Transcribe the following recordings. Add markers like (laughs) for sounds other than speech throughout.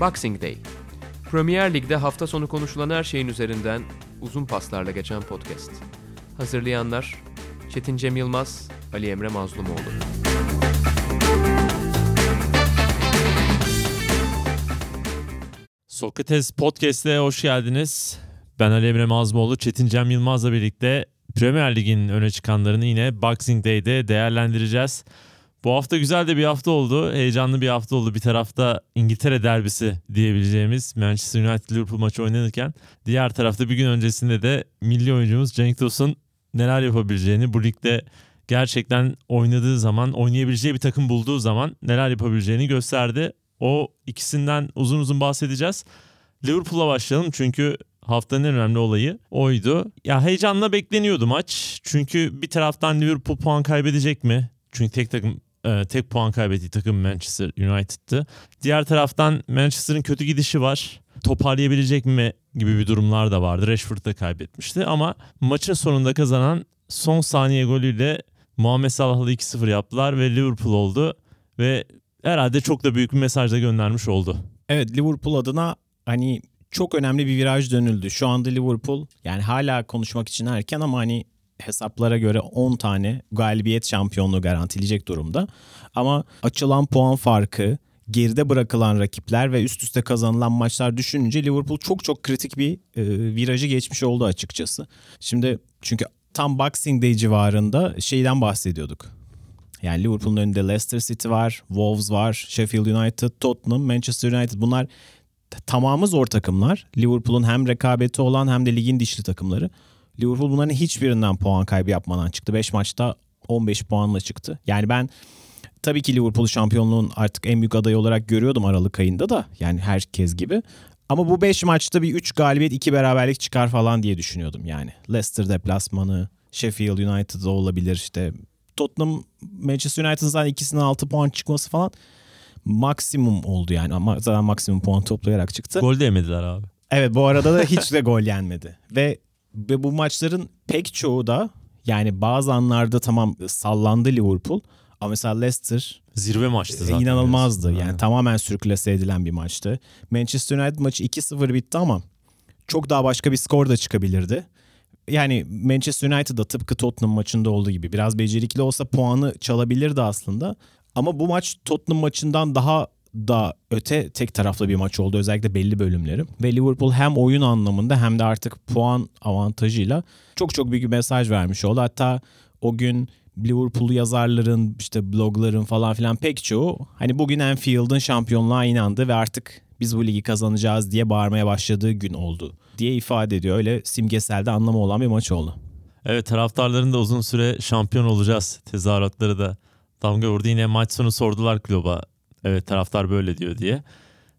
Boxing Day. Premier Lig'de hafta sonu konuşulan her şeyin üzerinden uzun paslarla geçen podcast. Hazırlayanlar Çetin Cem Yılmaz, Ali Emre Mazlumoğlu. Sokrates Podcast'e hoş geldiniz. Ben Ali Emre Mazmoğlu, Çetin Cem Yılmaz'la birlikte Premier Lig'in öne çıkanlarını yine Boxing Day'de değerlendireceğiz. Bu hafta güzel de bir hafta oldu. Heyecanlı bir hafta oldu. Bir tarafta İngiltere derbisi diyebileceğimiz Manchester United Liverpool maçı oynanırken diğer tarafta bir gün öncesinde de milli oyuncumuz Cenk Tosun neler yapabileceğini bu ligde gerçekten oynadığı zaman oynayabileceği bir takım bulduğu zaman neler yapabileceğini gösterdi. O ikisinden uzun uzun bahsedeceğiz. Liverpool'a başlayalım çünkü haftanın en önemli olayı oydu. Ya heyecanla bekleniyordu maç. Çünkü bir taraftan Liverpool puan kaybedecek mi? Çünkü tek takım e, tek puan kaybettiği takım Manchester United'tı. Diğer taraftan Manchester'ın kötü gidişi var. Toparlayabilecek mi gibi bir durumlar da vardı. Rashford da kaybetmişti ama maçın sonunda kazanan son saniye golüyle Muhammed Salah'la 2-0 yaptılar ve Liverpool oldu ve herhalde çok da büyük bir mesaj da göndermiş oldu. Evet Liverpool adına hani çok önemli bir viraj dönüldü. Şu anda Liverpool yani hala konuşmak için erken ama hani hesaplara göre 10 tane galibiyet şampiyonluğu garantileyecek durumda. Ama açılan puan farkı, geride bırakılan rakipler ve üst üste kazanılan maçlar düşününce Liverpool çok çok kritik bir e, virajı geçmiş oldu açıkçası. Şimdi çünkü tam Boxing Day civarında şeyden bahsediyorduk. Yani Liverpool'un önünde Leicester City var, Wolves var, Sheffield United, Tottenham, Manchester United bunlar tamamı zor takımlar. Liverpool'un hem rekabeti olan hem de ligin dişli takımları. Liverpool bunların hiçbirinden puan kaybı yapmadan çıktı. 5 maçta 15 puanla çıktı. Yani ben tabii ki Liverpool şampiyonluğun artık en büyük adayı olarak görüyordum Aralık ayında da. Yani herkes gibi. Ama bu 5 maçta bir 3 galibiyet 2 beraberlik çıkar falan diye düşünüyordum yani. Leicester deplasmanı, Sheffield United olabilir işte. Tottenham, Manchester United'ın zaten ikisinin 6 puan çıkması falan maksimum oldu yani. Ama zaten maksimum puan toplayarak çıktı. Gol de yemediler abi. Evet bu arada da hiç de gol yenmedi. (laughs) Ve ve bu maçların pek çoğu da yani bazı anlarda tamam sallandı Liverpool. Ama mesela Leicester zirve maçtı zaten. İnanılmazdı. Yani Aynen. tamamen sürklase edilen bir maçtı. Manchester United maçı 2-0 bitti ama çok daha başka bir skor da çıkabilirdi. Yani Manchester United'da tıpkı Tottenham maçında olduğu gibi biraz becerikli olsa puanı çalabilirdi aslında. Ama bu maç Tottenham maçından daha da öte tek taraflı bir maç oldu özellikle belli bölümleri. Ve Liverpool hem oyun anlamında hem de artık puan avantajıyla çok çok büyük bir mesaj vermiş oldu. Hatta o gün Liverpool yazarların işte blogların falan filan pek çoğu hani bugün Anfield'ın şampiyonluğa inandı ve artık biz bu ligi kazanacağız diye bağırmaya başladığı gün oldu diye ifade ediyor. Öyle simgeselde anlamı olan bir maç oldu. Evet taraftarların da uzun süre şampiyon olacağız tezahüratları da damga vurdu. Yine maç sonu sordular Klopp'a Evet taraftar böyle diyor diye.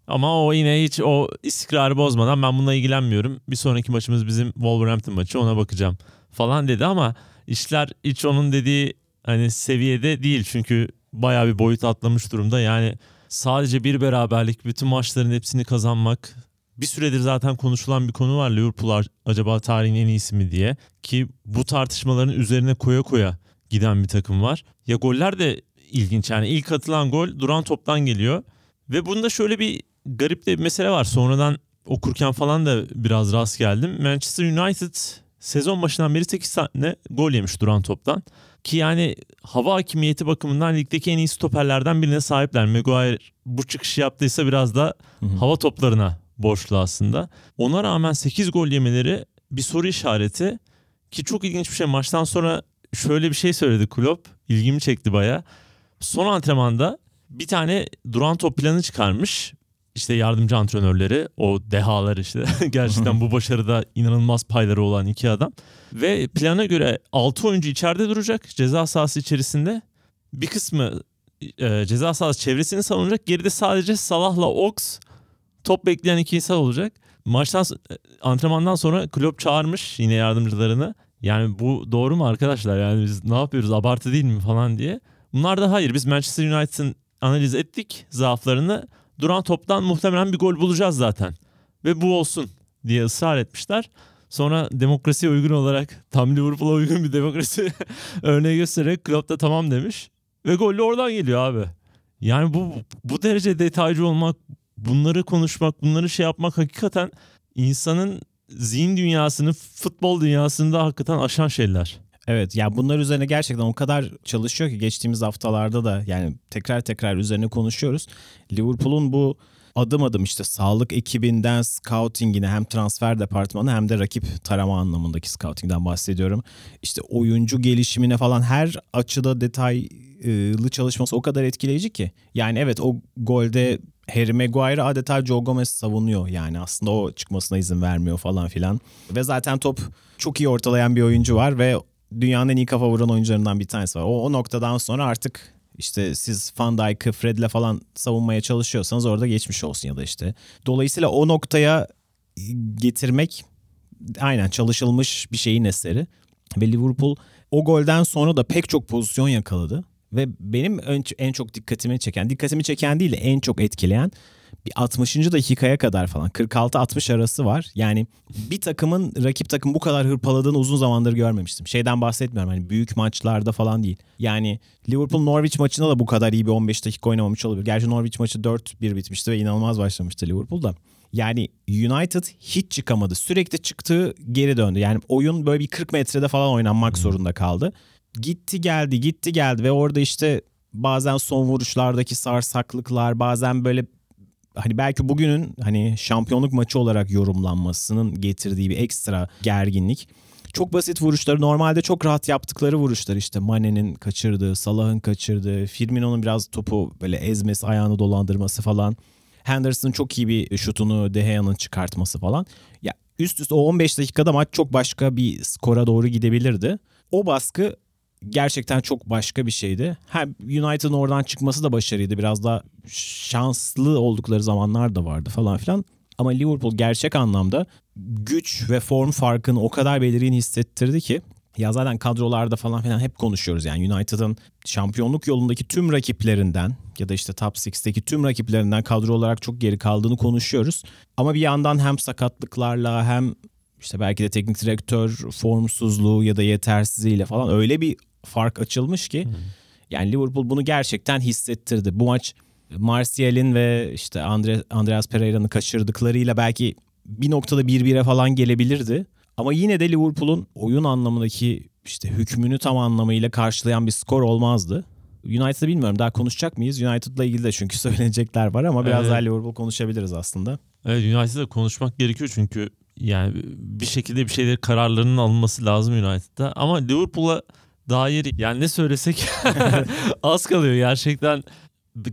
Ama o yine hiç o istikrarı bozmadan ben bununla ilgilenmiyorum. Bir sonraki maçımız bizim Wolverhampton maçı ona bakacağım falan dedi ama işler hiç onun dediği hani seviyede değil. Çünkü bayağı bir boyut atlamış durumda. Yani sadece bir beraberlik bütün maçların hepsini kazanmak bir süredir zaten konuşulan bir konu var. Liverpool acaba tarihin en iyisi mi diye ki bu tartışmaların üzerine koya koya giden bir takım var. Ya goller de ilginç yani ilk atılan gol duran toptan geliyor. Ve bunda şöyle bir garip de bir mesele var. Sonradan okurken falan da biraz rast geldim. Manchester United sezon başından beri 8 tane gol yemiş duran toptan. Ki yani hava hakimiyeti bakımından ligdeki en iyi stoperlerden birine sahipler. Maguire bu çıkışı yaptıysa biraz da hava toplarına borçlu aslında. Ona rağmen 8 gol yemeleri bir soru işareti. Ki çok ilginç bir şey. Maçtan sonra şöyle bir şey söyledi Klopp. İlgimi çekti baya son antrenmanda bir tane duran top planı çıkarmış. İşte yardımcı antrenörleri, o dehalar işte (laughs) gerçekten bu başarıda inanılmaz payları olan iki adam. Ve plana göre 6 oyuncu içeride duracak ceza sahası içerisinde. Bir kısmı e, ceza sahası çevresini savunacak. Geride sadece Salah'la Ox top bekleyen iki insan olacak. Maçtan e, antrenmandan sonra Klopp çağırmış yine yardımcılarını. Yani bu doğru mu arkadaşlar? Yani biz ne yapıyoruz? Abartı değil mi falan diye. Bunlar da hayır biz Manchester United'ın analiz ettik zaaflarını. Duran toptan muhtemelen bir gol bulacağız zaten. Ve bu olsun diye ısrar etmişler. Sonra demokrasiye uygun olarak tam Liverpool'a uygun bir demokrasi (laughs) örneği göstererek Klopp da tamam demiş. Ve gol de oradan geliyor abi. Yani bu bu derece detaycı olmak, bunları konuşmak, bunları şey yapmak hakikaten insanın zihin dünyasını, futbol dünyasında hakikaten aşan şeyler. Evet ya bunlar üzerine gerçekten o kadar çalışıyor ki geçtiğimiz haftalarda da yani tekrar tekrar üzerine konuşuyoruz. Liverpool'un bu adım adım işte sağlık ekibinden scoutingine hem transfer departmanı hem de rakip tarama anlamındaki scoutingden bahsediyorum. İşte oyuncu gelişimine falan her açıda detaylı çalışması o kadar etkileyici ki. Yani evet o golde Harry Maguire adeta Joe Gomez savunuyor yani aslında o çıkmasına izin vermiyor falan filan. Ve zaten top çok iyi ortalayan bir oyuncu var ve dünyanın en iyi kafa vuran oyuncularından bir tanesi var. O, o noktadan sonra artık işte siz Van Dijk'ı Fred'le falan savunmaya çalışıyorsanız orada geçmiş olsun ya da işte. Dolayısıyla o noktaya getirmek aynen çalışılmış bir şeyin eseri. Ve Liverpool o golden sonra da pek çok pozisyon yakaladı. Ve benim en çok dikkatimi çeken, dikkatimi çeken değil de en çok etkileyen bir 60. dakikaya kadar falan 46-60 arası var. Yani bir takımın rakip takım bu kadar hırpaladığını uzun zamandır görmemiştim. Şeyden bahsetmiyorum hani büyük maçlarda falan değil. Yani Liverpool Norwich maçında da bu kadar iyi bir 15 dakika oynamamış olabilir. Gerçi Norwich maçı 4-1 bitmişti ve inanılmaz başlamıştı Liverpool'da. Yani United hiç çıkamadı. Sürekli çıktığı geri döndü. Yani oyun böyle bir 40 metrede falan oynanmak zorunda kaldı. Gitti geldi gitti geldi ve orada işte bazen son vuruşlardaki sarsaklıklar bazen böyle hani belki bugünün hani şampiyonluk maçı olarak yorumlanmasının getirdiği bir ekstra gerginlik. Çok basit vuruşları normalde çok rahat yaptıkları vuruşlar işte Mane'nin kaçırdığı, Salah'ın kaçırdığı, Firmino'nun biraz topu böyle ezmesi, ayağını dolandırması falan. Henderson'ın çok iyi bir şutunu De Gea'nın çıkartması falan. Ya üst üste o 15 dakikada maç çok başka bir skora doğru gidebilirdi. O baskı gerçekten çok başka bir şeydi. Hem United'ın oradan çıkması da başarıydı. Biraz daha şanslı oldukları zamanlar da vardı falan filan. Ama Liverpool gerçek anlamda güç ve form farkını o kadar belirgin hissettirdi ki ya zaten kadrolarda falan filan hep konuşuyoruz yani United'ın şampiyonluk yolundaki tüm rakiplerinden ya da işte top 6'teki tüm rakiplerinden kadro olarak çok geri kaldığını konuşuyoruz. Ama bir yandan hem sakatlıklarla hem işte belki de teknik direktör formsuzluğu ya da yetersizliğiyle falan öyle bir fark açılmış ki hmm. yani Liverpool bunu gerçekten hissettirdi. Bu maç Martial'in ve işte Andre, Andreas Pereira'nın kaçırdıklarıyla belki bir noktada bir bire falan gelebilirdi. Ama yine de Liverpool'un oyun anlamındaki işte hükmünü tam anlamıyla karşılayan bir skor olmazdı. United'ı bilmiyorum daha konuşacak mıyız? United'la ilgili de çünkü (laughs) söylenecekler var ama biraz evet. daha Liverpool konuşabiliriz aslında. Evet United'da konuşmak gerekiyor çünkü yani bir şekilde bir şeyler kararlarının alınması lazım United'da. Ama Liverpool'a dair yani ne söylesek (laughs) az kalıyor gerçekten.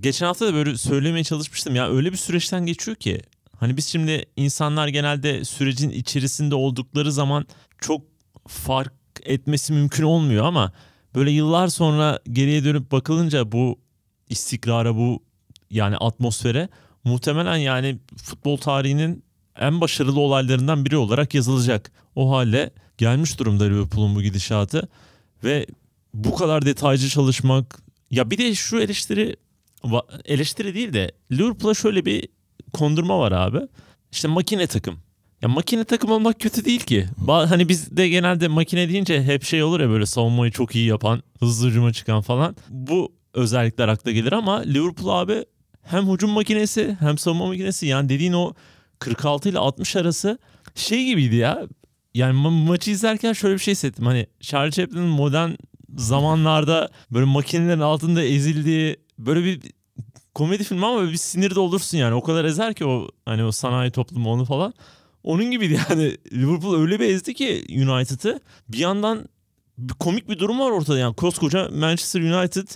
Geçen hafta da böyle söylemeye çalışmıştım ya öyle bir süreçten geçiyor ki hani biz şimdi insanlar genelde sürecin içerisinde oldukları zaman çok fark etmesi mümkün olmuyor ama böyle yıllar sonra geriye dönüp bakılınca bu istikrara bu yani atmosfere muhtemelen yani futbol tarihinin en başarılı olaylarından biri olarak yazılacak. O hale gelmiş durumda Liverpool'un bu gidişatı. Ve bu kadar detaycı çalışmak ya bir de şu eleştiri eleştiri değil de Liverpool'a şöyle bir kondurma var abi. İşte makine takım. Ya makine takım olmak kötü değil ki. Hani biz de genelde makine deyince hep şey olur ya böyle savunmayı çok iyi yapan, hızlı hücuma çıkan falan. Bu özellikler akla gelir ama Liverpool abi hem hücum makinesi hem savunma makinesi yani dediğin o 46 ile 60 arası şey gibiydi ya yani ma- maçı izlerken şöyle bir şey hissettim. Hani Charlie Chaplin'in modern zamanlarda böyle makinelerin altında ezildiği böyle bir komedi filmi ama bir sinir doldursun yani. O kadar ezer ki o hani o sanayi toplumu onu falan. Onun gibiydi yani. (laughs) Liverpool öyle bir ezdi ki United'ı. Bir yandan bir komik bir durum var ortada yani. Koskoca Manchester United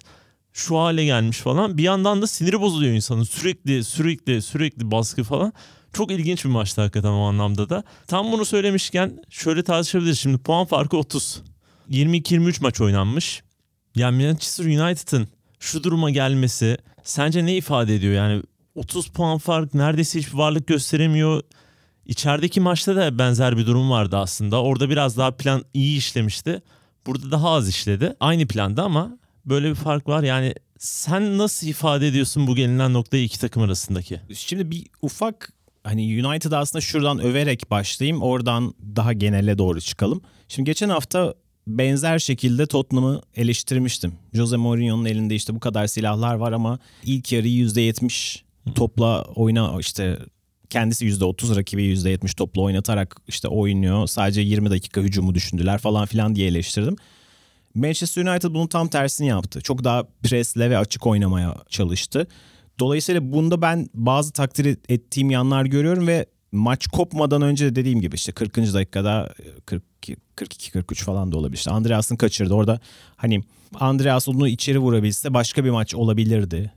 şu hale gelmiş falan. Bir yandan da siniri bozuluyor insanın. Sürekli sürekli sürekli baskı falan. Çok ilginç bir maçtı hakikaten o anlamda da. Tam bunu söylemişken şöyle tartışabiliriz. Şimdi puan farkı 30. 22-23 maç oynanmış. Yani Manchester United'ın şu duruma gelmesi sence ne ifade ediyor? Yani 30 puan fark neredeyse hiçbir varlık gösteremiyor. İçerideki maçta da benzer bir durum vardı aslında. Orada biraz daha plan iyi işlemişti. Burada daha az işledi. Aynı planda ama böyle bir fark var. Yani sen nasıl ifade ediyorsun bu gelinen noktayı iki takım arasındaki? Şimdi bir ufak hani United aslında şuradan överek başlayayım oradan daha genele doğru çıkalım. Şimdi geçen hafta benzer şekilde Tottenham'ı eleştirmiştim. Jose Mourinho'nun elinde işte bu kadar silahlar var ama ilk yarıyı %70 topla oyna işte kendisi %30 rakibi %70 topla oynatarak işte oynuyor. Sadece 20 dakika hücumu düşündüler falan filan diye eleştirdim. Manchester United bunun tam tersini yaptı. Çok daha presle ve açık oynamaya çalıştı. Dolayısıyla bunda ben bazı takdir ettiğim yanlar görüyorum ve maç kopmadan önce de dediğim gibi işte 40. dakikada 42-43 falan da olabilir. İşte Andreas'ın kaçırdı. Orada hani Andreas onu içeri vurabilse başka bir maç olabilirdi.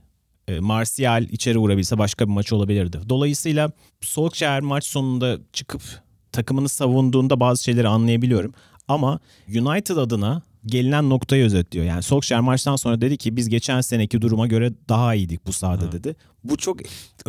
E, Martial içeri vurabilse başka bir maç olabilirdi. Dolayısıyla Solskjaer maç sonunda çıkıp takımını savunduğunda bazı şeyleri anlayabiliyorum. Ama United adına gelinen noktayı özetliyor. Yani Solskjaer maçtan sonra dedi ki biz geçen seneki duruma göre daha iyiydik bu sahada dedi. Bu çok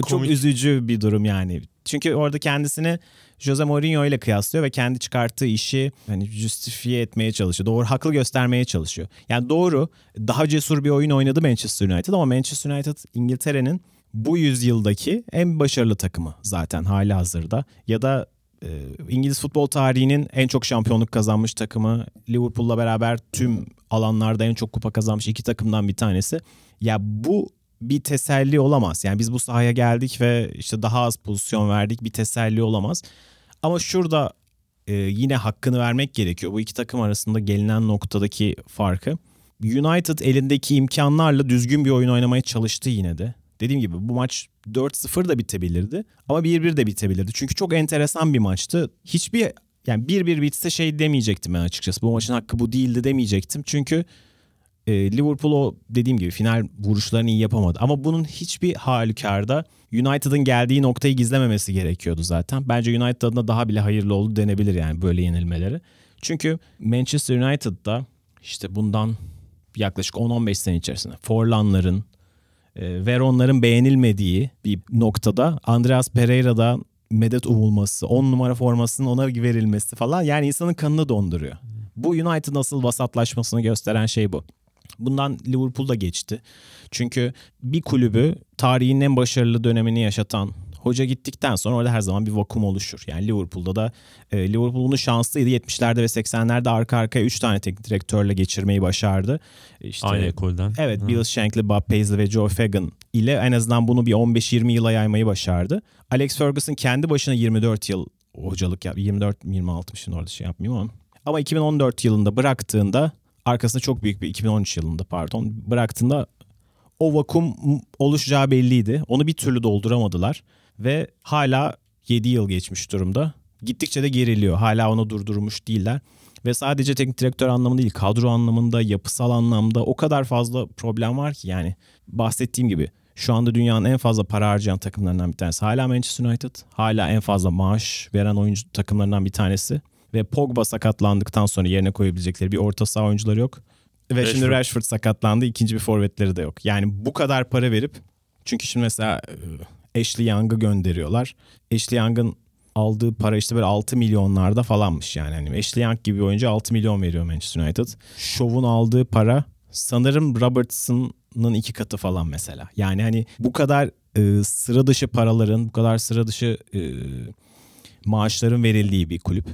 çok üzücü bir durum yani. Çünkü orada kendisini Jose Mourinho ile kıyaslıyor ve kendi çıkarttığı işi hani justifiye etmeye çalışıyor. Doğru haklı göstermeye çalışıyor. Yani doğru daha cesur bir oyun oynadı Manchester United ama Manchester United İngiltere'nin bu yüzyıldaki en başarılı takımı zaten hali hazırda. Ya da İngiliz futbol tarihinin en çok şampiyonluk kazanmış takımı Liverpool'la beraber tüm alanlarda en çok kupa kazanmış iki takımdan bir tanesi. Ya bu bir teselli olamaz. Yani biz bu sahaya geldik ve işte daha az pozisyon verdik bir teselli olamaz. Ama şurada e, yine hakkını vermek gerekiyor. Bu iki takım arasında gelinen noktadaki farkı. United elindeki imkanlarla düzgün bir oyun oynamaya çalıştı yine de. Dediğim gibi bu maç 4-0 da bitebilirdi ama 1-1 de bitebilirdi. Çünkü çok enteresan bir maçtı. Hiçbir yani 1-1 bitse şey demeyecektim ben açıkçası. Bu maçın hakkı bu değildi demeyecektim. Çünkü e, Liverpool o dediğim gibi final vuruşlarını iyi yapamadı. Ama bunun hiçbir halükarda United'ın geldiği noktayı gizlememesi gerekiyordu zaten. Bence United adına daha bile hayırlı oldu denebilir yani böyle yenilmeleri. Çünkü Manchester United'da işte bundan yaklaşık 10-15 sene içerisinde Forlan'ların Veron'ların beğenilmediği bir noktada Andreas Pereira'da medet umulması, 10 numara formasının ona verilmesi falan yani insanın kanını donduruyor. Bu United nasıl vasatlaşmasını gösteren şey bu. Bundan Liverpool'da geçti. Çünkü bir kulübü tarihin en başarılı dönemini yaşatan hoca gittikten sonra orada her zaman bir vakum oluşur. Yani Liverpool'da da e, Liverpool bunu şanslıydı. 70'lerde ve 80'lerde arka arkaya 3 tane teknik direktörle geçirmeyi başardı. İşte, Aynı ekolden. Evet Hı. Bill Shankly, Bob Paisley ve Joe Fagan ile en azından bunu bir 15-20 yıla yaymayı başardı. Alex Ferguson kendi başına 24 yıl hocalık yaptı. 24-26'mışın orada şey yapmayayım ama. Ama 2014 yılında bıraktığında arkasında çok büyük bir 2013 yılında pardon bıraktığında o vakum oluşacağı belliydi. Onu bir türlü dolduramadılar ve hala 7 yıl geçmiş durumda. Gittikçe de geriliyor. Hala onu durdurmuş değiller. Ve sadece teknik direktör anlamında değil, kadro anlamında, yapısal anlamda o kadar fazla problem var ki yani bahsettiğim gibi şu anda dünyanın en fazla para harcayan takımlarından bir tanesi. Hala Manchester United. Hala en fazla maaş veren oyuncu takımlarından bir tanesi. Ve Pogba sakatlandıktan sonra yerine koyabilecekleri bir orta saha oyuncuları yok. Ve Rashford. şimdi Rashford sakatlandı. ikinci bir forvetleri de yok. Yani bu kadar para verip çünkü şimdi mesela Ashley Young'ı gönderiyorlar. Ashley Young'ın aldığı para işte böyle 6 milyonlarda falanmış yani. Hani Ashley Young gibi bir oyuncu 6 milyon veriyor Manchester United. Show'un aldığı para sanırım Robertson'ın iki katı falan mesela. Yani hani bu kadar e, sıra dışı paraların, bu kadar sıra dışı e, maaşların verildiği bir kulüp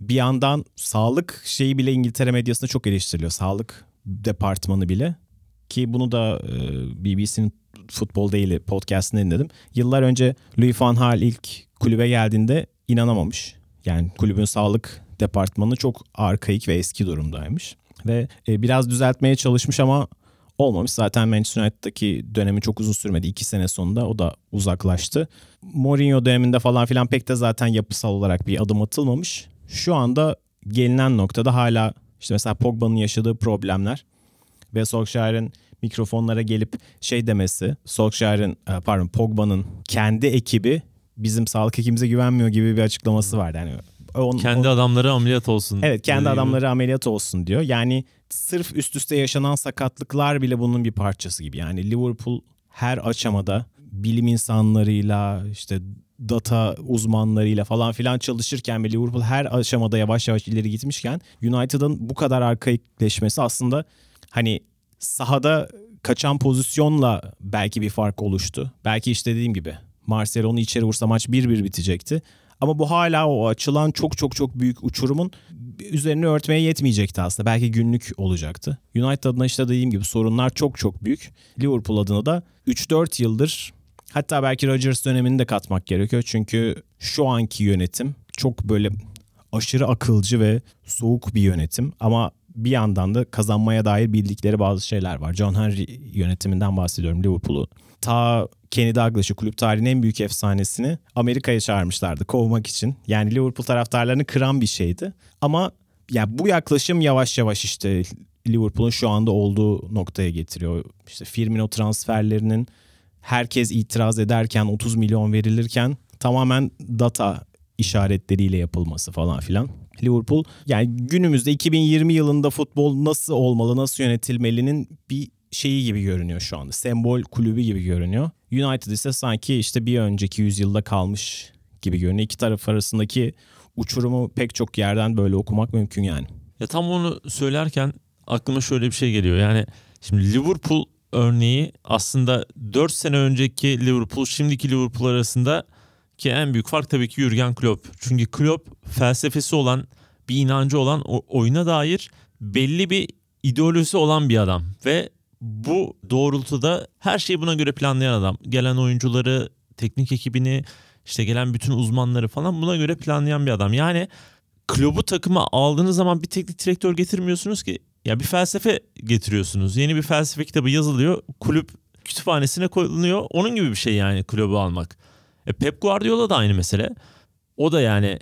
bir yandan sağlık şeyi bile İngiltere medyasında çok eleştiriliyor. Sağlık departmanı bile ki bunu da e, BBC'nin futbol değil podcast'ını dinledim. Yıllar önce Louis van Gaal ilk kulübe geldiğinde inanamamış. Yani kulübün sağlık departmanı çok arkaik ve eski durumdaymış. Ve e, biraz düzeltmeye çalışmış ama olmamış. Zaten Manchester United'daki dönemi çok uzun sürmedi. İki sene sonunda o da uzaklaştı. Mourinho döneminde falan filan pek de zaten yapısal olarak bir adım atılmamış şu anda gelinen noktada hala işte mesela Pogba'nın yaşadığı problemler ve Solskjaer'in mikrofonlara gelip şey demesi, Solskjaer'in e, pardon Pogba'nın kendi ekibi bizim sağlık ekibimize güvenmiyor gibi bir açıklaması vardı. Yani on, kendi on, adamları ameliyat olsun. Evet, kendi adamları gibi. ameliyat olsun diyor. Yani sırf üst üste yaşanan sakatlıklar bile bunun bir parçası gibi. Yani Liverpool her aşamada bilim insanlarıyla işte data uzmanlarıyla falan filan çalışırken ve Liverpool her aşamada yavaş yavaş ileri gitmişken United'ın bu kadar arkaikleşmesi aslında hani sahada kaçan pozisyonla belki bir fark oluştu. Belki işte dediğim gibi Marcelo onu içeri vursa maç 1-1 bitecekti. Ama bu hala o açılan çok çok çok büyük uçurumun üzerini örtmeye yetmeyecekti aslında. Belki günlük olacaktı. United adına işte dediğim gibi sorunlar çok çok büyük. Liverpool adına da 3-4 yıldır Hatta belki Rodgers dönemini de katmak gerekiyor. Çünkü şu anki yönetim çok böyle aşırı akılcı ve soğuk bir yönetim. Ama bir yandan da kazanmaya dair bildikleri bazı şeyler var. John Henry yönetiminden bahsediyorum Liverpool'u. Ta Kenny Douglas'ı kulüp tarihinin en büyük efsanesini Amerika'ya çağırmışlardı kovmak için. Yani Liverpool taraftarlarını kıran bir şeydi. Ama yani bu yaklaşım yavaş yavaş işte Liverpool'un şu anda olduğu noktaya getiriyor. İşte Firmino transferlerinin herkes itiraz ederken 30 milyon verilirken tamamen data işaretleriyle yapılması falan filan. Liverpool yani günümüzde 2020 yılında futbol nasıl olmalı, nasıl yönetilmelinin bir şeyi gibi görünüyor şu anda. Sembol kulübü gibi görünüyor. United ise sanki işte bir önceki yüzyılda kalmış gibi görünüyor. İki taraf arasındaki uçurumu pek çok yerden böyle okumak mümkün yani. Ya tam onu söylerken aklıma şöyle bir şey geliyor. Yani şimdi Liverpool örneği aslında 4 sene önceki Liverpool şimdiki Liverpool arasında ki en büyük fark tabii ki Jurgen Klopp. Çünkü Klopp felsefesi olan, bir inancı olan oyuna dair belli bir ideolojisi olan bir adam ve bu doğrultuda her şeyi buna göre planlayan adam. Gelen oyuncuları, teknik ekibini, işte gelen bütün uzmanları falan buna göre planlayan bir adam. Yani Klopp'u takıma aldığınız zaman bir teknik direktör getirmiyorsunuz ki. Ya bir felsefe getiriyorsunuz. Yeni bir felsefe kitabı yazılıyor. Kulüp kütüphanesine koyuluyor. Onun gibi bir şey yani Klopp'u almak. E Pep Guardiola da aynı mesele. O da yani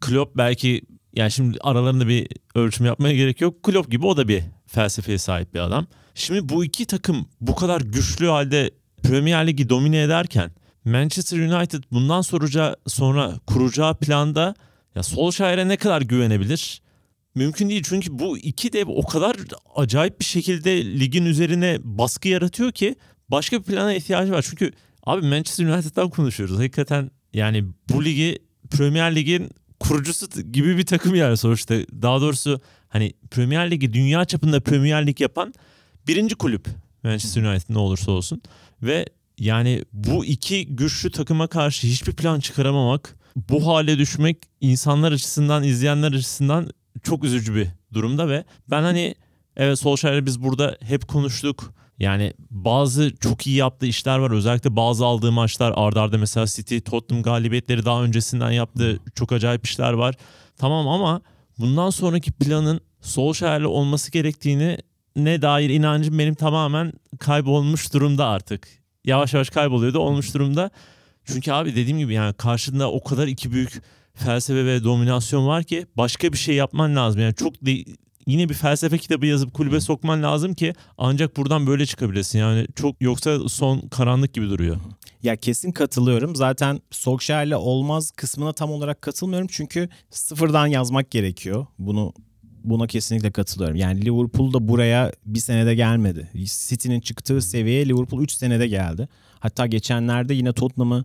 Klopp belki yani şimdi aralarında bir ölçüm yapmaya gerek yok. Klopp gibi o da bir felsefeye sahip bir adam. Şimdi bu iki takım bu kadar güçlü halde Premier Ligi domine ederken Manchester United bundan soracağı, sonra kuracağı planda ya Solskjaer'e ne kadar güvenebilir? Mümkün değil çünkü bu iki dev o kadar acayip bir şekilde ligin üzerine baskı yaratıyor ki başka bir plana ihtiyacı var. Çünkü abi Manchester United'dan konuşuyoruz. Hakikaten yani bu ligi Premier Lig'in kurucusu gibi bir takım yani sonuçta. Daha doğrusu hani Premier Ligi dünya çapında Premier Lig yapan birinci kulüp Manchester United ne olursa olsun. Ve yani bu iki güçlü takıma karşı hiçbir plan çıkaramamak, bu hale düşmek insanlar açısından, izleyenler açısından çok üzücü bir durumda ve ben hani evet Solskjaer'le biz burada hep konuştuk. Yani bazı çok iyi yaptığı işler var. Özellikle bazı aldığı maçlar ardarda arda mesela City, Tottenham galibiyetleri daha öncesinden yaptığı çok acayip işler var. Tamam ama bundan sonraki planın Solskjaer'le olması gerektiğini ne dair inancım benim tamamen kaybolmuş durumda artık. Yavaş yavaş kayboluyordu olmuş durumda. Çünkü abi dediğim gibi yani karşında o kadar iki büyük felsefe ve dominasyon var ki başka bir şey yapman lazım. Yani çok de, yine bir felsefe kitabı yazıp kulübe sokman lazım ki ancak buradan böyle çıkabilesin. Yani çok yoksa son karanlık gibi duruyor. Ya kesin katılıyorum. Zaten Solskjaer'le olmaz kısmına tam olarak katılmıyorum. Çünkü sıfırdan yazmak gerekiyor. Bunu buna kesinlikle katılıyorum. Yani Liverpool da buraya bir senede gelmedi. City'nin çıktığı seviyeye Liverpool 3 senede geldi. Hatta geçenlerde yine Tottenham'ı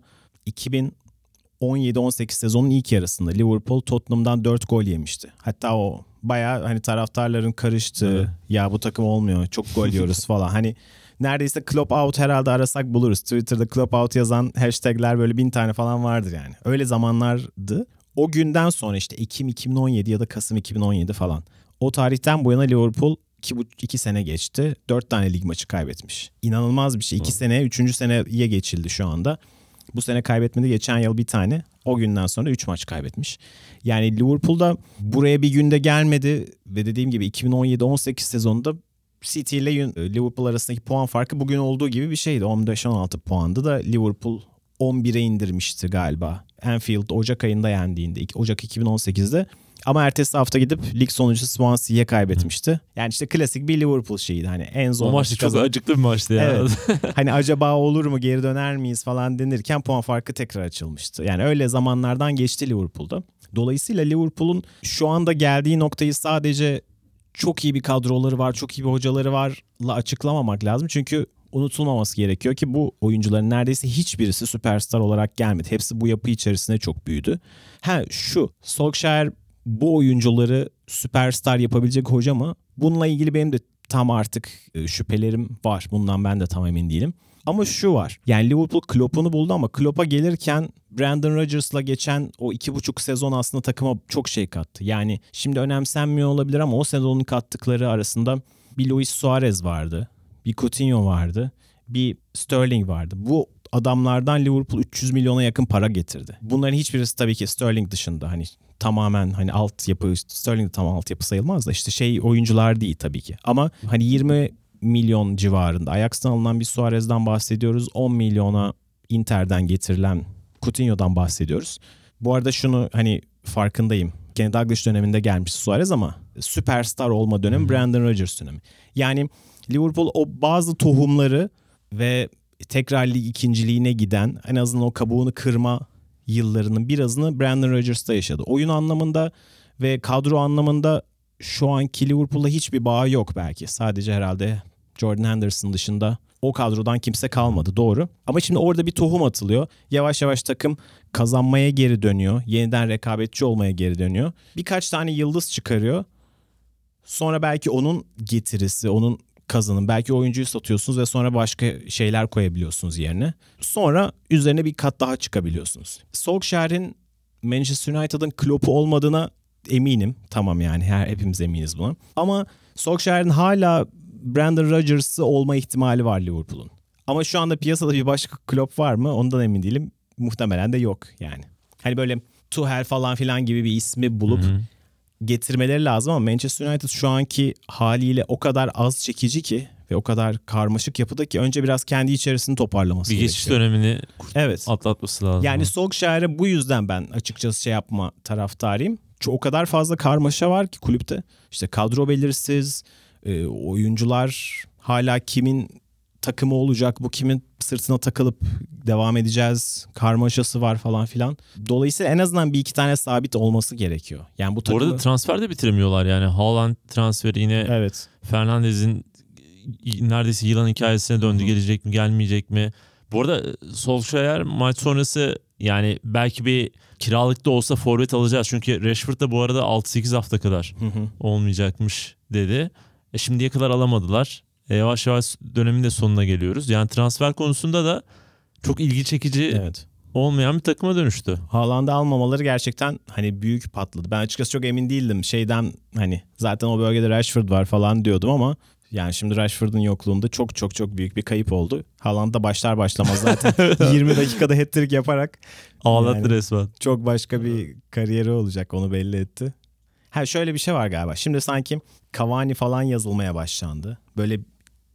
2017-18 sezonun ilk yarısında Liverpool Tottenham'dan 4 gol yemişti. Hatta o baya hani taraftarların karıştığı evet. ya bu takım olmuyor çok gol yiyoruz (laughs) falan. Hani neredeyse Klopp out herhalde arasak buluruz. Twitter'da Klopp out yazan hashtagler böyle bin tane falan vardır yani. Öyle zamanlardı. O günden sonra işte Ekim 2017 ya da Kasım 2017 falan. O tarihten bu yana Liverpool 2, 2 sene geçti. 4 tane lig maçı kaybetmiş. İnanılmaz bir şey. 2 sene 3. seneye geçildi şu anda. Bu sene kaybetmedi. Geçen yıl bir tane. O günden sonra 3 maç kaybetmiş. Yani Liverpool'da buraya bir günde gelmedi ve dediğim gibi 2017-18 sezonunda City ile Liverpool arasındaki puan farkı bugün olduğu gibi bir şeydi. 15-16 puandı da Liverpool 11'e indirmişti galiba. Anfield Ocak ayında yendiğinde Ocak 2018'de ama ertesi hafta gidip lig sonuncusu Swansea'ye kaybetmişti. Yani işte klasik bir Liverpool şeyiydi. Hani en zor o maç çok acıklı bir maçtı ya. Evet. (laughs) hani acaba olur mu geri döner miyiz falan denirken puan farkı tekrar açılmıştı. Yani öyle zamanlardan geçti Liverpool'da. Dolayısıyla Liverpool'un şu anda geldiği noktayı sadece çok iyi bir kadroları var, çok iyi bir hocaları varla açıklamamak lazım. Çünkü unutulmaması gerekiyor ki bu oyuncuların neredeyse hiçbirisi süperstar olarak gelmedi. Hepsi bu yapı içerisinde çok büyüdü. Ha şu Solskjaer bu oyuncuları süperstar yapabilecek hoca mı? Bununla ilgili benim de tam artık e, şüphelerim var. Bundan ben de tam emin değilim. Ama şu var. Yani Liverpool Klopp'unu buldu ama Klopp'a gelirken Brandon Rodgers'la geçen o iki buçuk sezon aslında takıma çok şey kattı. Yani şimdi önemsenmiyor olabilir ama o sezonun kattıkları arasında bir Luis Suarez vardı. Bir Coutinho vardı. Bir Sterling vardı. Bu adamlardan Liverpool 300 milyona yakın para getirdi. Bunların hiçbirisi tabii ki Sterling dışında hani tamamen hani altyapı Sterling de tam altyapı sayılmaz da işte şey oyuncular değil tabii ki. Ama hani 20 milyon civarında Ajax'tan alınan bir Suarez'den bahsediyoruz. 10 milyona Inter'den getirilen Coutinho'dan bahsediyoruz. Bu arada şunu hani farkındayım. Kenny Douglas döneminde gelmiş Suarez ama süperstar olma dönemi Brandon Rodgers dönemi. Yani Liverpool o bazı tohumları ve tekrar lig ikinciliğine giden en azından o kabuğunu kırma yıllarının birazını Brandon Rodgers'ta yaşadı. Oyun anlamında ve kadro anlamında şu anki Liverpool'la hiçbir bağı yok belki. Sadece herhalde Jordan Henderson dışında o kadrodan kimse kalmadı doğru. Ama şimdi orada bir tohum atılıyor. Yavaş yavaş takım kazanmaya geri dönüyor. Yeniden rekabetçi olmaya geri dönüyor. Birkaç tane yıldız çıkarıyor. Sonra belki onun getirisi, onun kazanın. Belki oyuncuyu satıyorsunuz ve sonra başka şeyler koyabiliyorsunuz yerine. Sonra üzerine bir kat daha çıkabiliyorsunuz. Solskjaer'in Manchester United'ın Klopp'u olmadığına eminim. Tamam yani her hepimiz eminiz buna. Ama Solskjaer'in hala Brandon Rodgers'ı olma ihtimali var Liverpool'un. Ama şu anda piyasada bir başka Klopp var mı? Ondan emin değilim. Muhtemelen de yok yani. Hani böyle Tuchel falan filan gibi bir ismi bulup Hı-hı. Getirmeleri lazım ama Manchester United şu anki haliyle o kadar az çekici ki ve o kadar karmaşık yapıda ki önce biraz kendi içerisini toparlaması Bir gerekiyor. geçiş dönemini Evet. atlatması lazım. Yani Solskjaer'e bu yüzden ben açıkçası şey yapma taraftarıyım. O kadar fazla karmaşa var ki kulüpte. İşte kadro belirsiz, e, oyuncular hala kimin takımı olacak, bu kimin sırtına takılıp devam edeceğiz karmaşası var falan filan. Dolayısıyla en azından bir iki tane sabit olması gerekiyor. Yani bu Bu takımı... arada transfer de bitiremiyorlar yani. Haaland transferi yine evet. Fernandez'in neredeyse yılan hikayesine döndü. Hı. Gelecek mi gelmeyecek mi? Bu arada Solskjaer maç sonrası yani belki bir kiralık da olsa forvet alacağız. Çünkü Rashford da bu arada 6-8 hafta kadar Hı hı. olmayacakmış dedi. E şimdiye kadar alamadılar. E yavaş yavaş dönemin de sonuna geliyoruz. Yani transfer konusunda da çok ilgi çekici Evet. olmayan bir takıma dönüştü. Haaland'ı almamaları gerçekten hani büyük patladı. Ben açıkçası çok emin değildim. Şeyden hani zaten o bölgede Rashford var falan diyordum ama yani şimdi Rashford'un yokluğunda çok çok çok büyük bir kayıp oldu. Haaland da başlar başlamaz zaten (laughs) 20 dakikada hat-trick yaparak Ağlattı Yani- resmen. çok başka bir kariyeri olacak onu belli etti. Ha şöyle bir şey var galiba. Şimdi sanki Cavani falan yazılmaya başlandı. Böyle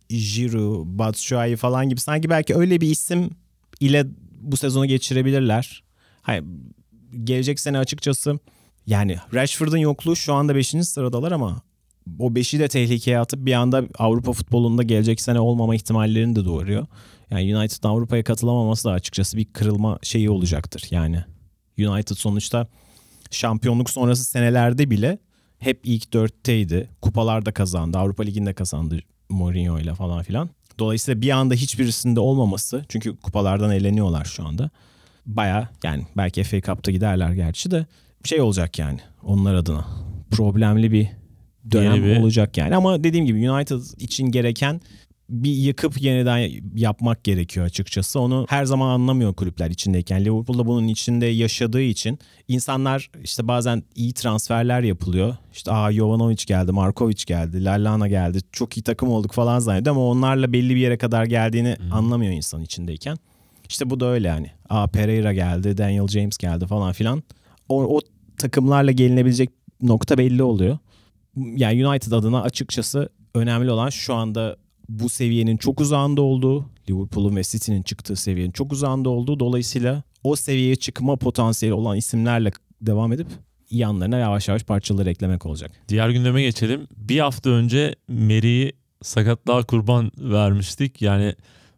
Giroud, Batshuayi falan gibi sanki belki öyle bir isim ile bu sezonu geçirebilirler. Hayır, gelecek sene açıkçası yani Rashford'un yokluğu şu anda 5. sıradalar ama o 5'i de tehlikeye atıp bir anda Avrupa futbolunda gelecek sene olmama ihtimallerini de doğuruyor. Yani United'ın Avrupa'ya katılamaması da açıkçası bir kırılma şeyi olacaktır. Yani United sonuçta şampiyonluk sonrası senelerde bile hep ilk dörtteydi. Kupalarda kazandı. Avrupa Ligi'nde kazandı Mourinho ile falan filan. Dolayısıyla bir anda hiçbirisinde olmaması çünkü kupalardan eğleniyorlar şu anda. Baya yani belki FA Cup'ta giderler gerçi de şey olacak yani onlar adına. Problemli bir dönem Yeni bir- olacak yani. Ama dediğim gibi United için gereken bir yıkıp yeniden yapmak gerekiyor açıkçası. Onu her zaman anlamıyor kulüpler içindeyken. Liverpool'da bunun içinde yaşadığı için insanlar işte bazen iyi transferler yapılıyor. İşte aa Jovanovic geldi, Markovic geldi, Lallana geldi. Çok iyi takım olduk falan zannediyor ama onlarla belli bir yere kadar geldiğini anlamıyor insan içindeyken. İşte bu da öyle yani. Aa Pereira geldi, Daniel James geldi falan filan. O, o takımlarla gelinebilecek nokta belli oluyor. Yani United adına açıkçası önemli olan şu anda bu seviyenin çok uzağında olduğu, Liverpool'un ve City'nin çıktığı seviyenin çok uzağında olduğu dolayısıyla o seviyeye çıkma potansiyeli olan isimlerle devam edip yanlarına yavaş yavaş parçaları eklemek olacak. Diğer gündeme geçelim. Bir hafta önce Mary'i sakatlığa kurban vermiştik. Yani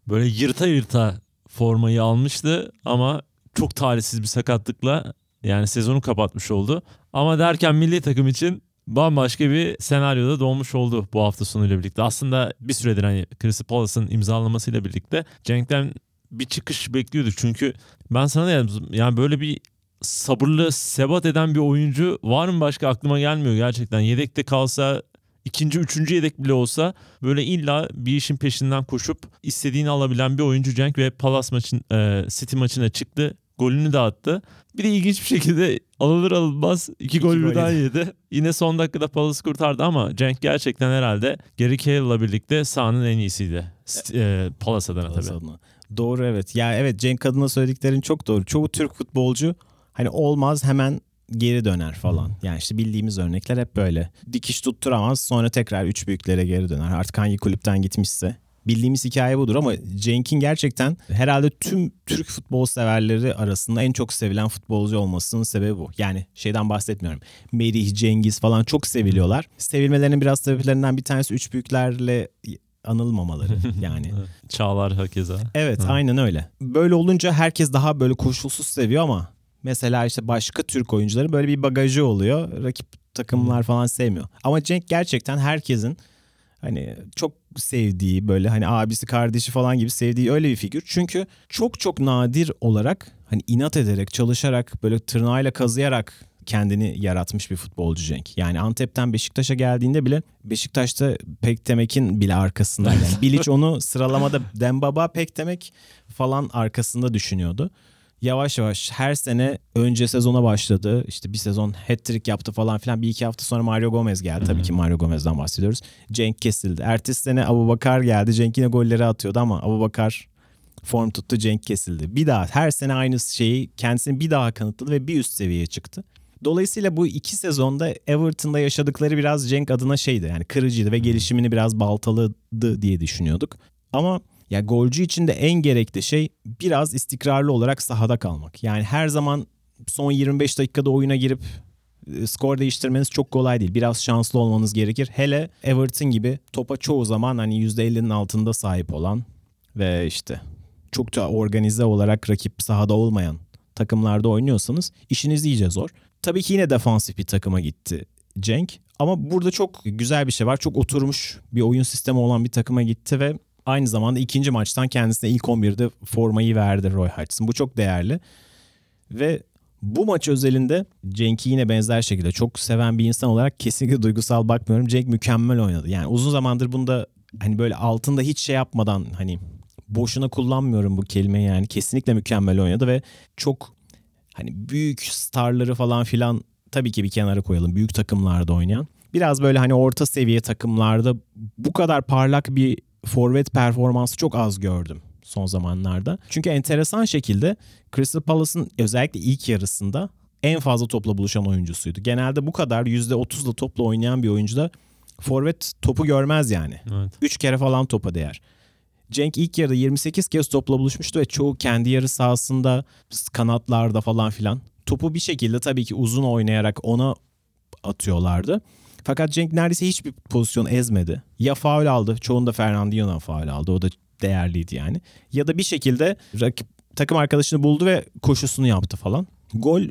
böyle yırta yırta formayı almıştı ama çok talihsiz bir sakatlıkla yani sezonu kapatmış oldu. Ama derken milli takım için bambaşka bir senaryoda doğmuş oldu bu hafta sonuyla birlikte. Aslında bir süredir hani Crystal Palace'ın imzalamasıyla birlikte Cenk'ten bir çıkış bekliyorduk. Çünkü ben sana da yazdım. Yani böyle bir sabırlı, sebat eden bir oyuncu var mı başka aklıma gelmiyor gerçekten. Yedekte kalsa ikinci, üçüncü yedek bile olsa böyle illa bir işin peşinden koşup istediğini alabilen bir oyuncu Cenk ve Palace maçın, e, City maçına çıktı. Golünü de attı. Bir de ilginç bir şekilde alınır alınmaz iki gol gol birden yedi. Yine son dakikada Palace kurtardı ama Cenk gerçekten herhalde Gary Cahill'la birlikte sahanın en iyisiydi. E, Palace adına Palace tabii. adına. Doğru evet. Ya evet Cenk adına söylediklerin çok doğru. Çoğu Türk futbolcu hani olmaz hemen geri döner falan. Yani işte bildiğimiz örnekler hep böyle. Dikiş tutturamaz sonra tekrar üç büyüklere geri döner. Artık hangi kulüpten gitmişse. Bildiğimiz hikaye budur ama Cenk'in gerçekten herhalde tüm Türk futbol severleri arasında en çok sevilen futbolcu olmasının sebebi bu. Yani şeyden bahsetmiyorum. Merih, Cengiz falan çok seviliyorlar. Sevilmelerinin biraz sebeplerinden bir tanesi üç büyüklerle anılmamaları (laughs) yani. Çağlar hakeza. Evet Hı. aynen öyle. Böyle olunca herkes daha böyle koşulsuz seviyor ama mesela işte başka Türk oyuncuların böyle bir bagajı oluyor. Rakip takımlar falan sevmiyor. Ama Cenk gerçekten herkesin hani çok sevdiği böyle hani abisi kardeşi falan gibi sevdiği öyle bir figür. Çünkü çok çok nadir olarak hani inat ederek çalışarak böyle tırnağıyla kazıyarak kendini yaratmış bir futbolcu Cenk. Yani Antep'ten Beşiktaş'a geldiğinde bile Beşiktaş'ta Pektemek'in bile arkasında. Yani Bilic onu sıralamada Dembaba, Pektemek falan arkasında düşünüyordu. Yavaş yavaş her sene önce sezona başladı. İşte bir sezon hat-trick yaptı falan filan. Bir iki hafta sonra Mario Gomez geldi. Tabii ki Mario Gomez'den bahsediyoruz. Cenk kesildi. Ertesi sene Abu Bakar geldi. Cenk yine golleri atıyordu ama Abu Bakar form tuttu. Cenk kesildi. Bir daha her sene aynı şeyi kendisini bir daha kanıtladı ve bir üst seviyeye çıktı. Dolayısıyla bu iki sezonda Everton'da yaşadıkları biraz Cenk adına şeydi. Yani kırıcıydı ve gelişimini biraz baltaladı diye düşünüyorduk. Ama ya golcü için de en gerekli şey biraz istikrarlı olarak sahada kalmak. Yani her zaman son 25 dakikada oyuna girip e, skor değiştirmeniz çok kolay değil. Biraz şanslı olmanız gerekir. Hele Everton gibi topa çoğu zaman hani %50'nin altında sahip olan ve işte çok da organize olarak rakip sahada olmayan takımlarda oynuyorsanız işiniz iyice zor. Tabii ki yine defansif bir takıma gitti Cenk. Ama burada çok güzel bir şey var. Çok oturmuş bir oyun sistemi olan bir takıma gitti ve aynı zamanda ikinci maçtan kendisine ilk 11'de formayı verdi Roy Hodgson. Bu çok değerli. Ve bu maç özelinde Cenk'i yine benzer şekilde çok seven bir insan olarak kesinlikle duygusal bakmıyorum. Cenk mükemmel oynadı. Yani uzun zamandır bunda hani böyle altında hiç şey yapmadan hani boşuna kullanmıyorum bu kelimeyi yani kesinlikle mükemmel oynadı ve çok hani büyük starları falan filan tabii ki bir kenara koyalım. Büyük takımlarda oynayan. Biraz böyle hani orta seviye takımlarda bu kadar parlak bir forvet performansı çok az gördüm son zamanlarda. Çünkü enteresan şekilde Crystal Palace'ın özellikle ilk yarısında en fazla topla buluşan oyuncusuydu. Genelde bu kadar %30'la topla oynayan bir oyuncuda forvet topu görmez yani. Evet. 3 kere falan topa değer. Cenk ilk yarıda 28 kez topla buluşmuştu ve çoğu kendi yarı sahasında kanatlarda falan filan. Topu bir şekilde tabii ki uzun oynayarak ona atıyorlardı. Fakat Cenk neredeyse hiçbir pozisyon ezmedi. Ya faul aldı. Çoğunda Fernandinho'dan faul aldı. O da değerliydi yani. Ya da bir şekilde rakip takım arkadaşını buldu ve koşusunu yaptı falan. Gol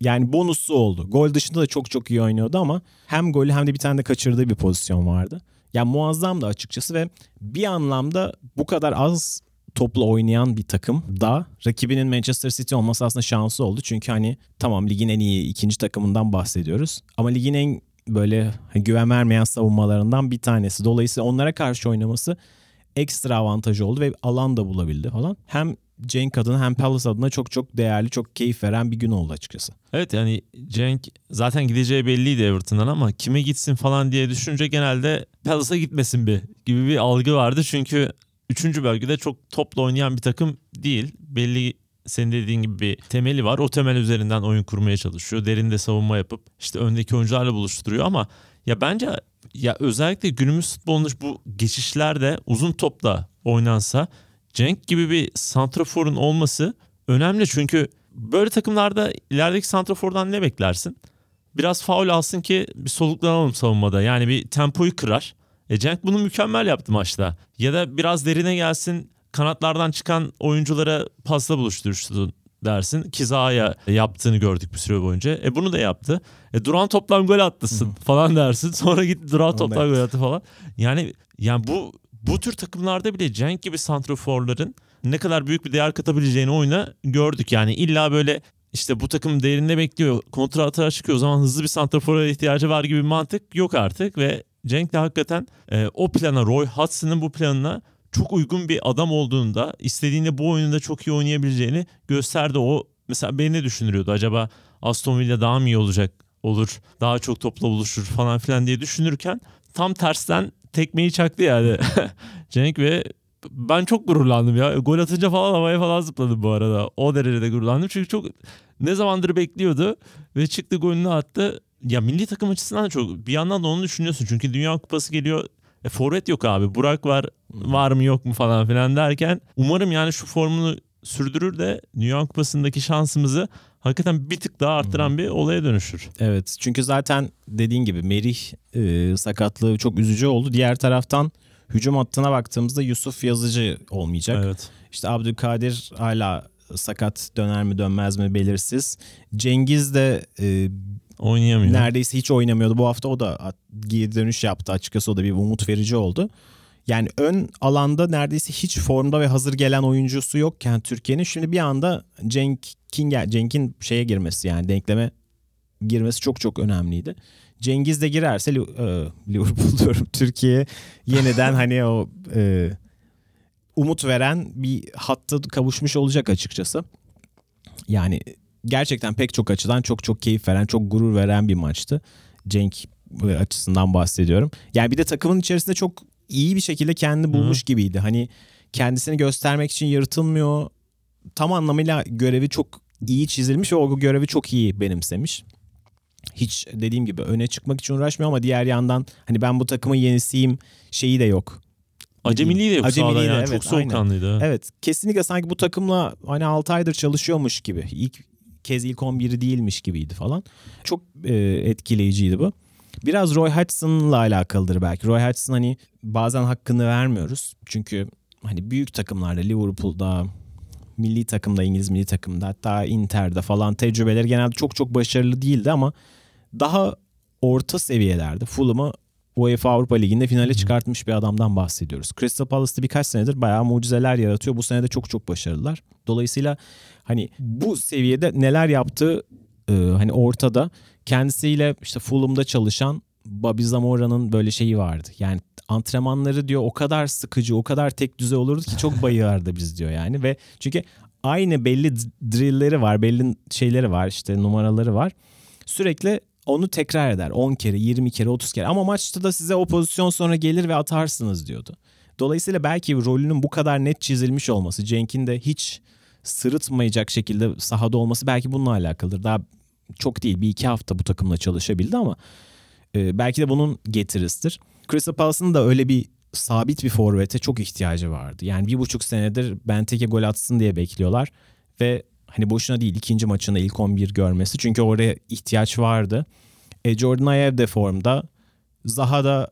yani bonusu oldu. Gol dışında da çok çok iyi oynuyordu ama hem golü hem de bir tane de kaçırdığı bir pozisyon vardı. Yani muazzam da açıkçası ve bir anlamda bu kadar az topla oynayan bir takım da rakibinin Manchester City olması aslında şansı oldu. Çünkü hani tamam ligin en iyi ikinci takımından bahsediyoruz. Ama ligin en böyle güven vermeyen savunmalarından bir tanesi. Dolayısıyla onlara karşı oynaması ekstra avantajı oldu ve alan da bulabildi falan. Hem Cenk adına hem Palace adına çok çok değerli, çok keyif veren bir gün oldu açıkçası. Evet yani Cenk zaten gideceği belliydi Everton'dan ama kime gitsin falan diye düşününce genelde Palace'a gitmesin bir gibi bir algı vardı. Çünkü 3. bölgede çok topla oynayan bir takım değil. Belli senin dediğin gibi bir temeli var. O temel üzerinden oyun kurmaya çalışıyor. Derinde savunma yapıp işte öndeki oyuncularla buluşturuyor ama ya bence ya özellikle günümüz futbolunda bu geçişlerde uzun topla oynansa Cenk gibi bir santraforun olması önemli çünkü böyle takımlarda ilerideki santrafordan ne beklersin? Biraz faul alsın ki bir soluklanalım savunmada. Yani bir tempoyu kırar. E Cenk bunu mükemmel yaptı maçta. Ya da biraz derine gelsin kanatlardan çıkan oyunculara pasla buluştursun dersin. Kiza'ya yaptığını gördük bir süre boyunca. E bunu da yaptı. E duran toplam gol attısın falan dersin. (laughs) Sonra gitti duran toplam gol attı falan. Yani yani bu bu tür takımlarda bile Cenk gibi santroforların ne kadar büyük bir değer katabileceğini oyuna gördük. Yani illa böyle işte bu takım değerinde bekliyor. Kontra atağa çıkıyor. O zaman hızlı bir santrafora ihtiyacı var gibi bir mantık yok artık ve Cenk de hakikaten e, o plana Roy Hudson'ın bu planına çok uygun bir adam olduğunda istediğinde bu oyunda çok iyi oynayabileceğini gösterdi. O mesela beni ne düşünürüyordu acaba Aston Villa daha mı iyi olacak olur daha çok topla buluşur falan filan diye düşünürken tam tersten tekmeyi çaktı yani (laughs) Cenk ve ben çok gururlandım ya. Gol atınca falan havaya falan zıpladım bu arada. O derecede gururlandım. Çünkü çok ne zamandır bekliyordu ve çıktı golünü attı. Ya milli takım açısından da çok bir yandan da onu düşünüyorsun. Çünkü Dünya Kupası geliyor. E, forvet yok abi. Burak var. Var mı yok mu falan filan derken umarım yani şu formunu sürdürür de Dünya Kupası'ndaki şansımızı hakikaten bir tık daha arttıran bir olaya dönüşür. Evet çünkü zaten dediğin gibi Merih e, sakatlığı çok üzücü oldu. Diğer taraftan hücum hattına baktığımızda Yusuf Yazıcı olmayacak. Evet. İşte Abdülkadir hala sakat döner mi dönmez mi belirsiz. Cengiz de e, Oynayamıyor. neredeyse hiç oynamıyordu. Bu hafta o da geri dönüş yaptı. Açıkçası o da bir umut verici oldu. Yani ön alanda neredeyse hiç formda ve hazır gelen oyuncusu yokken Türkiye'nin şimdi bir anda Cenk'in gel- Cenk'in şeye girmesi yani denkleme girmesi çok çok önemliydi. Cengiz de girerse e, Liverpool (laughs) diyorum Türkiye yeniden hani o e, umut veren bir hatta kavuşmuş olacak açıkçası. Yani gerçekten pek çok açıdan çok çok keyif veren, çok gurur veren bir maçtı. Cenk e, açısından bahsediyorum. Yani bir de takımın içerisinde çok iyi bir şekilde kendini bulmuş gibiydi. Hani kendisini göstermek için yırtılmıyor. Tam anlamıyla görevi çok iyi çizilmiş ve o görevi çok iyi benimsemiş. Hiç dediğim gibi öne çıkmak için uğraşmıyor ama diğer yandan hani ben bu takımın yenisiyim şeyi de yok. Acemiliği de yok Acemiliği sahada yani. evet, Çok soğukkanlıydı. Evet kesinlikle sanki bu takımla hani 6 aydır çalışıyormuş gibi. İlk kez ilk 11'i değilmiş gibiydi falan. Çok e, etkileyiciydi bu. Biraz Roy Hodgson'la alakalıdır belki. Roy Hodgson hani bazen hakkını vermiyoruz. Çünkü hani büyük takımlarda Liverpool'da milli takımda İngiliz milli takımda hatta Inter'de falan tecrübeleri genelde çok çok başarılı değildi ama daha orta seviyelerde Fulham'ı UEFA Avrupa Ligi'nde finale çıkartmış bir adamdan bahsediyoruz. Crystal Palace'da birkaç senedir bayağı mucizeler yaratıyor. Bu sene de çok çok başarılılar. Dolayısıyla hani bu seviyede neler yaptığı e, hani ortada. Kendisiyle işte Fulham'da çalışan Bobby Zamora'nın böyle şeyi vardı. Yani antrenmanları diyor o kadar sıkıcı, o kadar tek düze olurdu ki çok bayılırdı biz diyor yani ve çünkü aynı belli drillleri var, belli şeyleri var, işte numaraları var. Sürekli onu tekrar eder 10 kere, 20 kere, 30 kere ama maçta da size o pozisyon sonra gelir ve atarsınız diyordu. Dolayısıyla belki rolünün bu kadar net çizilmiş olması, Cenk'in de hiç sırıtmayacak şekilde sahada olması belki bununla alakalıdır. Daha çok değil bir iki hafta bu takımla çalışabildi ama e, belki de bunun getirisidir. Crystal Palace'ın da öyle bir sabit bir forvete çok ihtiyacı vardı. Yani bir buçuk senedir Benteke gol atsın diye bekliyorlar ve hani boşuna değil ikinci maçında ilk 11 görmesi çünkü oraya ihtiyaç vardı. E, Jordan Ayew de formda. Zaha da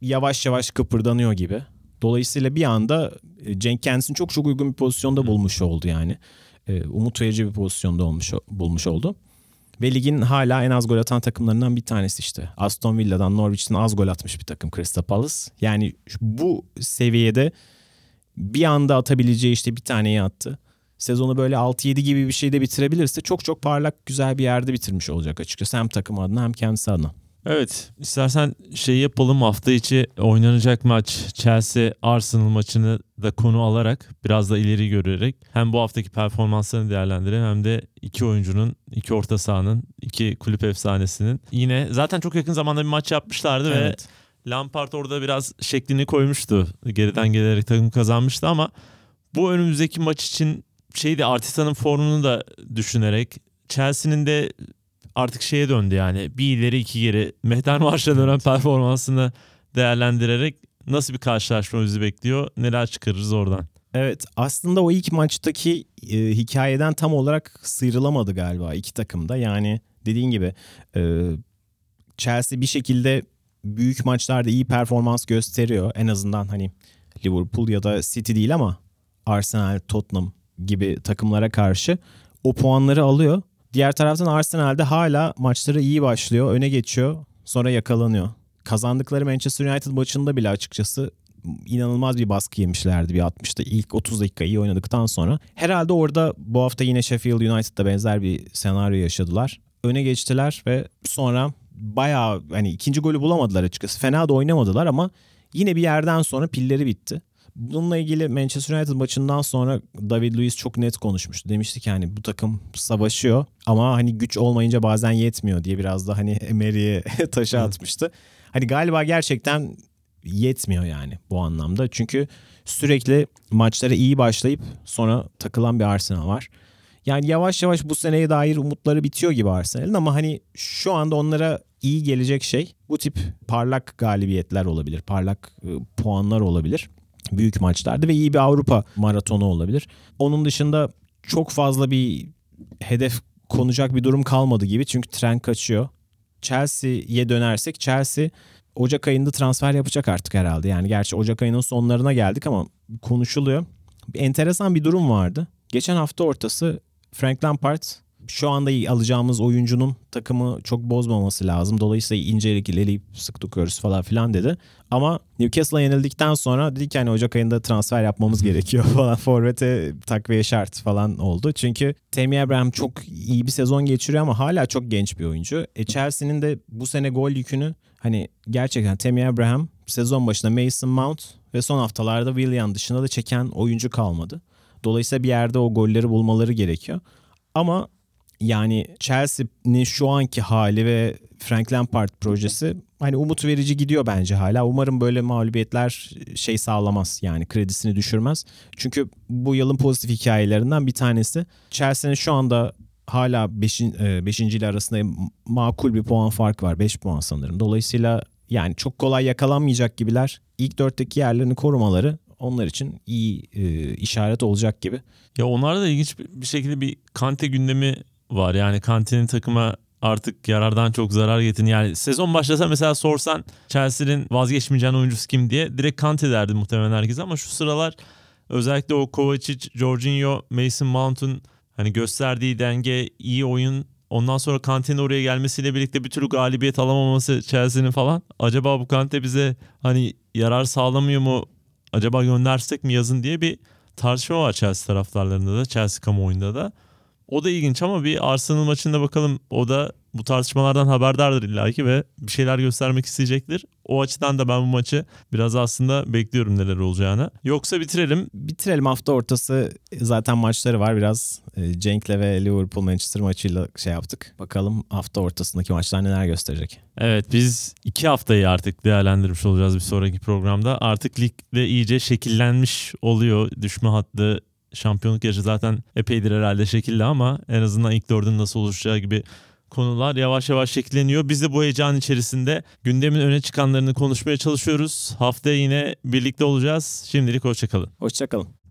yavaş yavaş kıpırdanıyor gibi. Dolayısıyla bir anda e, Cenk kendisini çok çok uygun bir pozisyonda bulmuş oldu yani. E, umut verici bir pozisyonda olmuş bulmuş oldu. Ve ligin hala en az gol atan takımlarından bir tanesi işte. Aston Villa'dan Norwich'ten az gol atmış bir takım Crystal Palace. Yani bu seviyede bir anda atabileceği işte bir taneyi attı. Sezonu böyle 6-7 gibi bir şeyde bitirebilirse çok çok parlak güzel bir yerde bitirmiş olacak açıkçası. Hem takım adına hem kendisi adına. Evet istersen şey yapalım hafta içi oynanacak maç Chelsea Arsenal maçını da konu alarak biraz da ileri görerek hem bu haftaki performanslarını değerlendirelim hem de iki oyuncunun iki orta sahanın iki kulüp efsanesinin yine zaten çok yakın zamanda bir maç yapmışlardı ve Lampard orada biraz şeklini koymuştu. Geriden gelerek takım kazanmıştı ama bu önümüzdeki maç için şeydi Arteta'nın formunu da düşünerek Chelsea'nin de artık şeye döndü yani bir ileri iki geri Mehter Marş'a dönen performansını değerlendirerek nasıl bir karşılaşma bizi bekliyor neler çıkarırız oradan. Evet aslında o ilk maçtaki e, hikayeden tam olarak sıyrılamadı galiba iki takımda. Yani dediğin gibi e, Chelsea bir şekilde büyük maçlarda iyi performans gösteriyor. En azından hani Liverpool ya da City değil ama Arsenal, Tottenham gibi takımlara karşı o puanları alıyor. Diğer taraftan Arsenal'de hala maçları iyi başlıyor, öne geçiyor, sonra yakalanıyor. Kazandıkları Manchester United maçında bile açıkçası inanılmaz bir baskı yemişlerdi bir 60'ta. ilk 30 dakika iyi oynadıktan sonra. Herhalde orada bu hafta yine Sheffield United'da benzer bir senaryo yaşadılar. Öne geçtiler ve sonra bayağı hani ikinci golü bulamadılar açıkçası. Fena da oynamadılar ama yine bir yerden sonra pilleri bitti. Bununla ilgili Manchester United maçından sonra David Luiz çok net konuşmuştu. Demişti ki hani bu takım savaşıyor ama hani güç olmayınca bazen yetmiyor diye biraz da hani Emery'e (laughs) taşı atmıştı. Hani galiba gerçekten yetmiyor yani bu anlamda. Çünkü sürekli maçlara iyi başlayıp sonra takılan bir Arsenal var. Yani yavaş yavaş bu seneye dair umutları bitiyor gibi Arsenal'in ama hani şu anda onlara iyi gelecek şey bu tip parlak galibiyetler olabilir. Parlak e, puanlar olabilir. Büyük maçlarda ve iyi bir Avrupa maratonu olabilir. Onun dışında çok fazla bir hedef konacak bir durum kalmadı gibi. Çünkü tren kaçıyor. Chelsea'ye dönersek Chelsea Ocak ayında transfer yapacak artık herhalde. Yani gerçi Ocak ayının sonlarına geldik ama konuşuluyor. Bir enteresan bir durum vardı. Geçen hafta ortası Frank Lampard şu anda alacağımız oyuncunun takımı çok bozmaması lazım. Dolayısıyla incelik ilerleyip sık tutuyoruz falan filan dedi. Ama Newcastle'a yenildikten sonra dedi ki hani Ocak ayında transfer yapmamız gerekiyor (laughs) falan. Forvet'e takviye şart falan oldu. Çünkü Tammy Abraham çok iyi bir sezon geçiriyor ama hala çok genç bir oyuncu. E Chelsea'nin de bu sene gol yükünü hani gerçekten Tammy Abraham sezon başında Mason Mount ve son haftalarda Willian dışında da çeken oyuncu kalmadı. Dolayısıyla bir yerde o golleri bulmaları gerekiyor. Ama yani Chelsea'nin şu anki hali ve Frank Lampard projesi hani umut verici gidiyor bence hala. Umarım böyle mağlubiyetler şey sağlamaz yani kredisini düşürmez. Çünkü bu yılın pozitif hikayelerinden bir tanesi Chelsea'nin şu anda hala 5. Beş, ile arasında makul bir puan fark var. 5 puan sanırım. Dolayısıyla yani çok kolay yakalanmayacak gibiler. İlk dörtteki yerlerini korumaları onlar için iyi e, işaret olacak gibi. Ya onlarda da ilginç bir şekilde bir Kante gündemi var. Yani Kante'nin takıma artık yarardan çok zarar getirin. Yani sezon başlasa mesela sorsan Chelsea'nin vazgeçmeyeceğin oyuncusu kim diye direkt Kante derdi muhtemelen herkes ama şu sıralar özellikle o Kovacic, Jorginho, Mason Mount'un hani gösterdiği denge, iyi oyun Ondan sonra Kante'nin oraya gelmesiyle birlikte bir türlü galibiyet alamaması Chelsea'nin falan. Acaba bu Kante bize hani yarar sağlamıyor mu? Acaba göndersek mi yazın diye bir tartışma var Chelsea taraftarlarında da, Chelsea kamuoyunda da. O da ilginç ama bir Arsenal maçında bakalım o da bu tartışmalardan haberdardır illaki ve bir şeyler göstermek isteyecektir. O açıdan da ben bu maçı biraz aslında bekliyorum neler olacağını. Yoksa bitirelim. Bitirelim hafta ortası zaten maçları var biraz. E, Cenk'le ve Liverpool Manchester maçıyla şey yaptık. Bakalım hafta ortasındaki maçlar neler gösterecek. Evet biz iki haftayı artık değerlendirmiş olacağız bir sonraki programda. Artık lig de iyice şekillenmiş oluyor. Düşme hattı şampiyonluk yarışı zaten epeydir herhalde şekilli ama en azından ilk dördün nasıl oluşacağı gibi konular yavaş yavaş şekilleniyor. Biz de bu heyecan içerisinde gündemin öne çıkanlarını konuşmaya çalışıyoruz. Haftaya yine birlikte olacağız. Şimdilik hoşçakalın. Hoşçakalın.